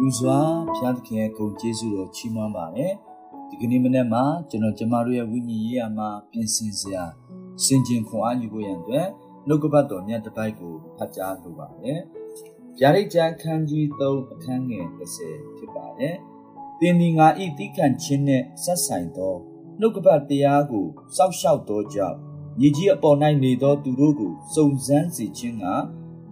လူစွာဘုရားသခင်ရဲ့ဂုဏ်ကျေးဇူးတော်ချီးမွမ်းပါတယ်ဒီကနေ့မနေ့မှာကျွန်တော်ကျမတို့ရဲ့ဝိညာဉ်ရေးရာမှာပြင်ဆင်စရာစင်ကြင်ခွန်အားယူဖို့ရန်အတွက်နှုတ်ကပတ်တော်မြတ်တစ်ပိုက်ကိုဖတ်ကြားလိုပါတယ်ဗျာဒိတ်ကျမ်းခန်းကြီး3အခန်းငယ်30ဖြစ်ပါတယ်သင်ဒီငါဤတိခန့်ခြင်းနှင့်ဆက်ဆိုင်သောနှုတ်ကပတ်တရားကိုစောက်ရှောက်သောကြောင့်ညီကြီးအပေါ်၌နေသောသူတို့ကိုစုံစမ်းစေခြင်းက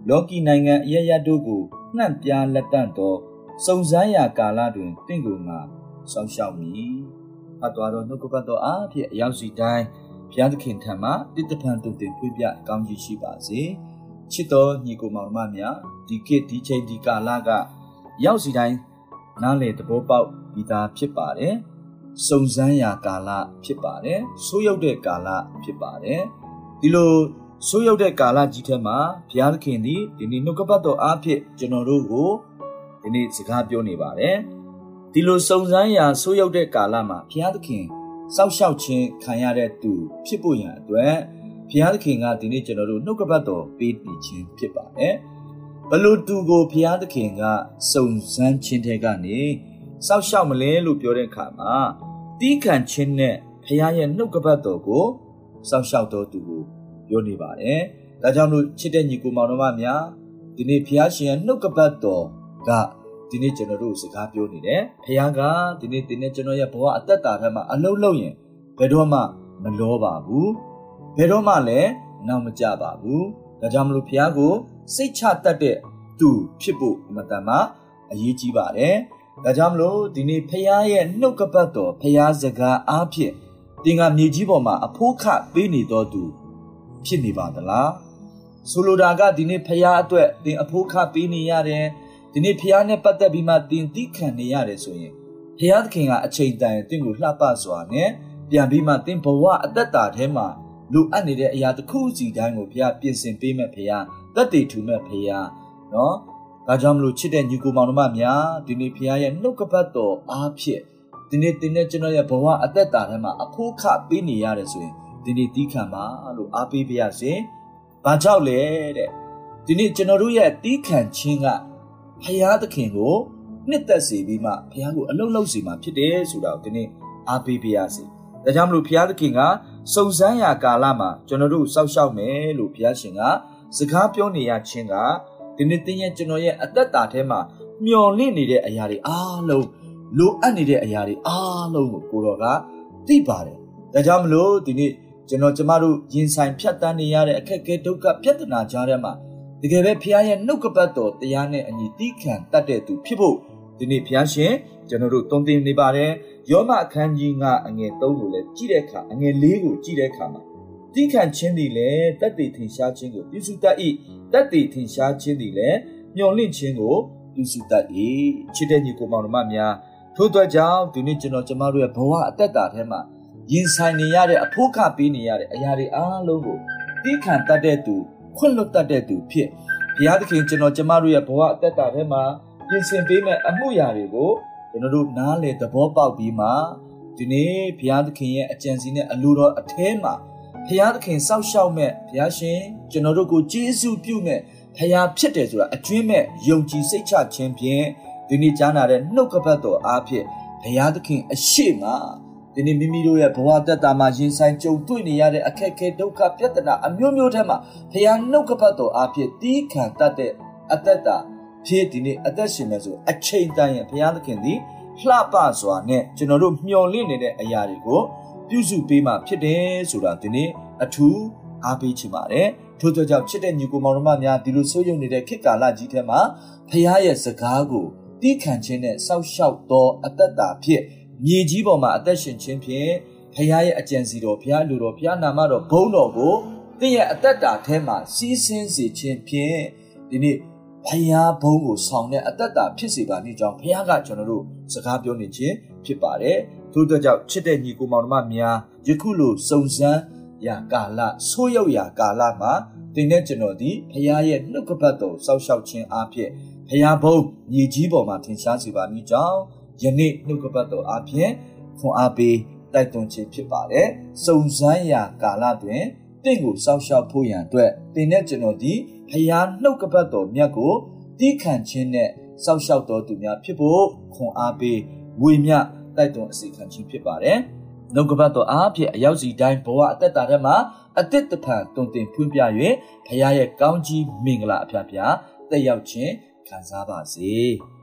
လောကီနိုင်ငံအရရတို့ကိုနှံ့ပြားလက်တန့်သော စုံစမ်းရာကာလတွင်တင့်ကိုငါစောင့်ရှောက်မည်။အတော်တော်နှုတ်ကပတ်တော်အားဖြင့်အရောက်စီတိုင်းဘုရားသခင်ထံမှတည်တဖန်တုန်တင်ဖွေးပြကောင်းကြီးရှိပါစေ။ချစ်တော်ညီကိုမောင်မများဒီခေတ်ဒီချိန်ဒီကာလကရောက်စီတိုင်းနားလေသဘောပေါက်ပြီးသားဖြစ်ပါတယ်။စုံစမ်းရာကာလဖြစ်ပါတယ်။ဆိုးရုပ်တဲ့ကာလဖြစ်ပါတယ်။ဒီလိုဆိုးရုပ်တဲ့ကာလကြီးထဲမှာဘုရားသခင်ဒီဒီနေ့နှုတ်ကပတ်တော်အားဖြင့်ကျွန်တော်တို့ကို ဒီနေ့စကားပြောနေပါတယ်ဒီလိုစုံစမ်းရာဆိုးရုပ်တဲ့ကာလမှာဘုရားသခင်စောက်ရှောက်ခြင်းခံရတဲ့သူဖြစ်ဖို့ရန်အတွက်ဘုရားသခင်ကဒီနေ့ကျွန်တော်တို့နှုတ်ကပတ်တော်ပေးနေခြင်းဖြစ်ပါတယ်ဘလို့သူကိုဘုရားသခင်ကစုံစမ်းခြင်းတဲ့ကနေစောက်ရှောက်မလဲလို့ပြောတဲ့အခါမှာတီးခံခြင်းနဲ့ဘုရားရဲ့နှုတ်ကပတ်တော်ကိုစောက်ရှောက်တော်သူကိုပြောနေပါတယ်ဒါကြောင့်လို့ချစ်တဲ့ညီကိုမောင်တို့မများဒီနေ့ဘုရားရှင်ရဲ့နှုတ်ကပတ်တော်က ဒီနေ့ကျွန်တော်တို့စကားပြောနေတယ်ဖခင်ကဒီနေ့ဒီနေ့ကျွန်တော်ရဲ့ဘဝအသက်တာထဲမှာအလုံးလုံးရင်ဘယ်တော့မှမလောပါဘူးဘယ်တော့မှလည်းနောက်မကြပါဘူးဒါကြောင့်မလို့ဖခင်ကိုစိတ်ချတတ်တဲ့သူဖြစ်ဖို့အမတန်မှအရေးကြီးပါတယ်ဒါကြောင့်မလို့ဒီနေ့ဖခင်ရဲ့နှုတ်ကပတ်တော်ဖခင်စကားအားဖြင့်သင်ကမြေကြီးပေါ်မှာအဖိုးခပေးနေတော်သူဖြစ်နေပါသလားဆိုလိုတာကဒီနေ့ဖခင်အတွက်သင်အဖိုးခပေးနေရတယ် ဒီနေ့ဖះနဲ့ပတ်သက်ပြီးမှတင်တိခံနေရတယ်ဆိုရင်ဖះသခင်ကအချိန်တန်တင့်ကိုလှပစွာနဲ့ပြန်ပြီးမှတင်ဘဝအသက်တာထဲမှာလိုအပ်နေတဲ့အရာတစ်ခုစီတိုင်းကိုဖះပြင်ဆင်ပေးမဲ့ဖះတက်တည်ထူမဲ့ဖះနော်ဒါကြောင့်မလို့ချစ်တဲ့ညီကိုမောင်နှမများဒီနေ့ဖះရဲ့နှုတ်ကပတ်တော်အားဖြင့်ဒီနေ့တင်တဲ့ကျွန်တော်ရဲ့ဘဝအသက်တာထဲမှာအဖို့ခပေးနေရတယ်ဆိုရင်ဒီနေ့တီးခံပါလို့အားပေးပါရစေ။ဘာကြောင့်လဲတဲ့ဒီနေ့ကျွန်တော်တို့ရဲ့တီးခံခြင်းက ဖရာသခင်ကိုနှစ်သက်စေပြီးမှဖရာကိုအလုံးလုံးစေမှာဖြစ်တယ်ဆိုတာကိုဒီနေ့အားပေးပါရစေ။ဒါကြောင့်မလို့ဖရာသခင်ကစုံစမ်းရာကာလမှာကျွန်တော်တို့စောက်ရှောက်မယ်လို့ဘုရားရှင်ကစကားပြောနေရခြင်းကဒီနေ့တင်းရဲ့ကျွန်တော်ရဲ့အသက်တာထဲမှာမျော်လင့်နေတဲ့အရာတွေအားလုံးလိုအပ်နေတဲ့အရာတွေအားလုံးကိုကိုတော်ကသိပါတယ်။ဒါကြောင့်မလို့ဒီနေ့ကျွန်တော်ကျမတို့ရင်ဆိုင်ဖြတ်တန်းနေရတဲ့အခက်အခဲဒုက္ခပြဿနာကြားထဲမှာ တကယ်ပဲဖခင်ရဲ့နှုတ်ကပတ်တော်တရားနဲ့အညီတီးခံတတ်တဲ့သူဖြစ်ဖို့ဒီနေ့ဖခင်ရှင်ကျွန်တော်တို့တုံသင်နေပါတယ်ယောမအခန်းကြီး9အငယ်3ကိုလည်းကြည့်တဲ့အခါအငယ်4ကိုကြည့်တဲ့အခါမှာတီးခံခြင်းသည်လည်းတတ်တည်ထင်ရှားခြင်းကိုပြုစုတတ်၏တတ်တည်ထင်ရှားခြင်းသည်လည်းမျှော်လင့်ခြင်းကိုပြုစုတတ်၏ချစ်တဲ့ညီကိုမောင်နှမများထို့အတွက်ကြောင့်ဒီနေ့ကျွန်တော်ကျမတို့ရဲ့ဘဝအသက်တာထဲမှာရင်ဆိုင်နေရတဲ့အဖို့ခပေးနေရတဲ့အရာတွေအားလုံးကိုတီးခံတတ်တဲ့သူ ခွင့်လွတ်တတ်တဲ့သူဖြစ်ဘုရားသခင်ကျွန်တော်ကျမတို့ရဲ့ဘဝအသက်တာထဲမှာပြင်ဆင်ပေးမဲ့အမှုရာတွေကိုကျွန်တော်တို့နားလေသဘောပေါက်ပြီးမှဒီနေ့ဘုရားသခင်ရဲ့အကြံစီနဲ့အလိုတော်အထဲမှာဘုရားသခင်စောက်ရှောက်မဲ့ဘုရားရှင်ကျွန်တော်တို့ကိုကျေးဇူးပြုမဲ့ဘုရားဖြစ်တယ်ဆိုတာအကျွင်းမဲ့ယုံကြည်စိတ်ချခြင်းဖြင့်ဒီနေ့ကြားနာတဲ့နှုတ်ကပတ်တော်အားဖြင့်ဘုရားသခင်အရှိမ ဒီနေ့မိမိတို့ရဲ့ဘဝတက်တာမှာရင်ဆိုင်ကြုံတွေ့နေရတဲ့အခက်အခဲဒုက္ခပြဿနာအမျိုးမျိုးထဲမှာဖခင်နှုတ်ကပတ်တော်အားဖြင့်တီးခံတတ်တဲ့အသက်တာဖြစ်ဒီနေ့အသက်ရှင်နေဆိုအချိန်တန်ရင်ဘုရားသခင်သည်လှပစွာနဲ့ကျွန်တော်တို့မျှော်လင့်နေတဲ့အရာတွေကိုပြုစုပေးမှဖြစ်တယ်ဆိုတာဒီနေ့အထူးအားပေးချင်ပါတယ်ထို့သောကြောင့်ချစ်တဲ့ညီကိုမောင်နှမများဒီလိုဆိုးရုံနေတဲ့ခေတ်ကာလကြီးထဲမှာဖခင်ရဲ့စကားကိုတီးခံခြင်းနဲ့စောက်ရှောက်သောအသက်တာဖြစ် မြေကြီးပေါ်မှာအသက်ရှင်ခြင်းဖြင့်ဖခင်ရဲ့အကြံစီတော်ဘုရားလူတော်ဘုရားနာမတော်ဘုန်းတော်ကိုသင်ရဲ့အသက်တာထဲမှာစီးဆင်းစေခြင်းဖြင့်ဒီနေ့ဖခင်ဘုန်းကိုဆောင်တဲ့အသက်တာဖြစ်စေပါလိမ့်ကြောင်းဘုရားကကျွန်တော်တို့စကားပြောနေခြင်းဖြစ်ပါတယ်ထို့သောကြောင့်ချစ်တဲ့ညီကိုမောင်နှမများယခုလိုစုံစမ်းရာကာလဆိုးရောက်ရာကာလမှာသင်နဲ့ကျွန်တော်ဒီဖခင်ရဲ့နှုတ်ကပတ်တော်စောက်ရှောက်ခြင်းအဖြစ်ဖခင်ဘုန်းမြေကြီးပေါ်မှာထင်ရှားစေပါလိမ့်ကြောင်း ယနေ့နှုတ်ကပတ်တော်အပြင်ခွန်အားပေးတိုက်တွန်းခြင်းဖြစ်ပါတယ်။စုံစမ်းရာကာလတွင်တင့်ကိုစောက်ရှောက်ဖို့ရန်အတွက်တင်တဲ့ကျွန်တော်ဒီဖျားနှုတ်ကပတ်တော်မြတ်ကိုတီးခံခြင်းနဲ့စောက်ရှောက်တော်သူများဖြစ်ဖို့ခွန်အားပေးဝေမျှတိုက်တွန်းအစီခံခြင်းဖြစ်ပါတယ်။နှုတ်ကပတ်တော်အားဖြင့်အရောက်စီတိုင်းဘဝအသက်တာထဲမှာအသစ်တဖန်တုံတင်ဖွင့်ပြ၍ဖခင်ရဲ့ကောင်းကြီးမင်္ဂလာအဖျားဖျားတက်ရောက်ခြင်းခံစားပါစေ။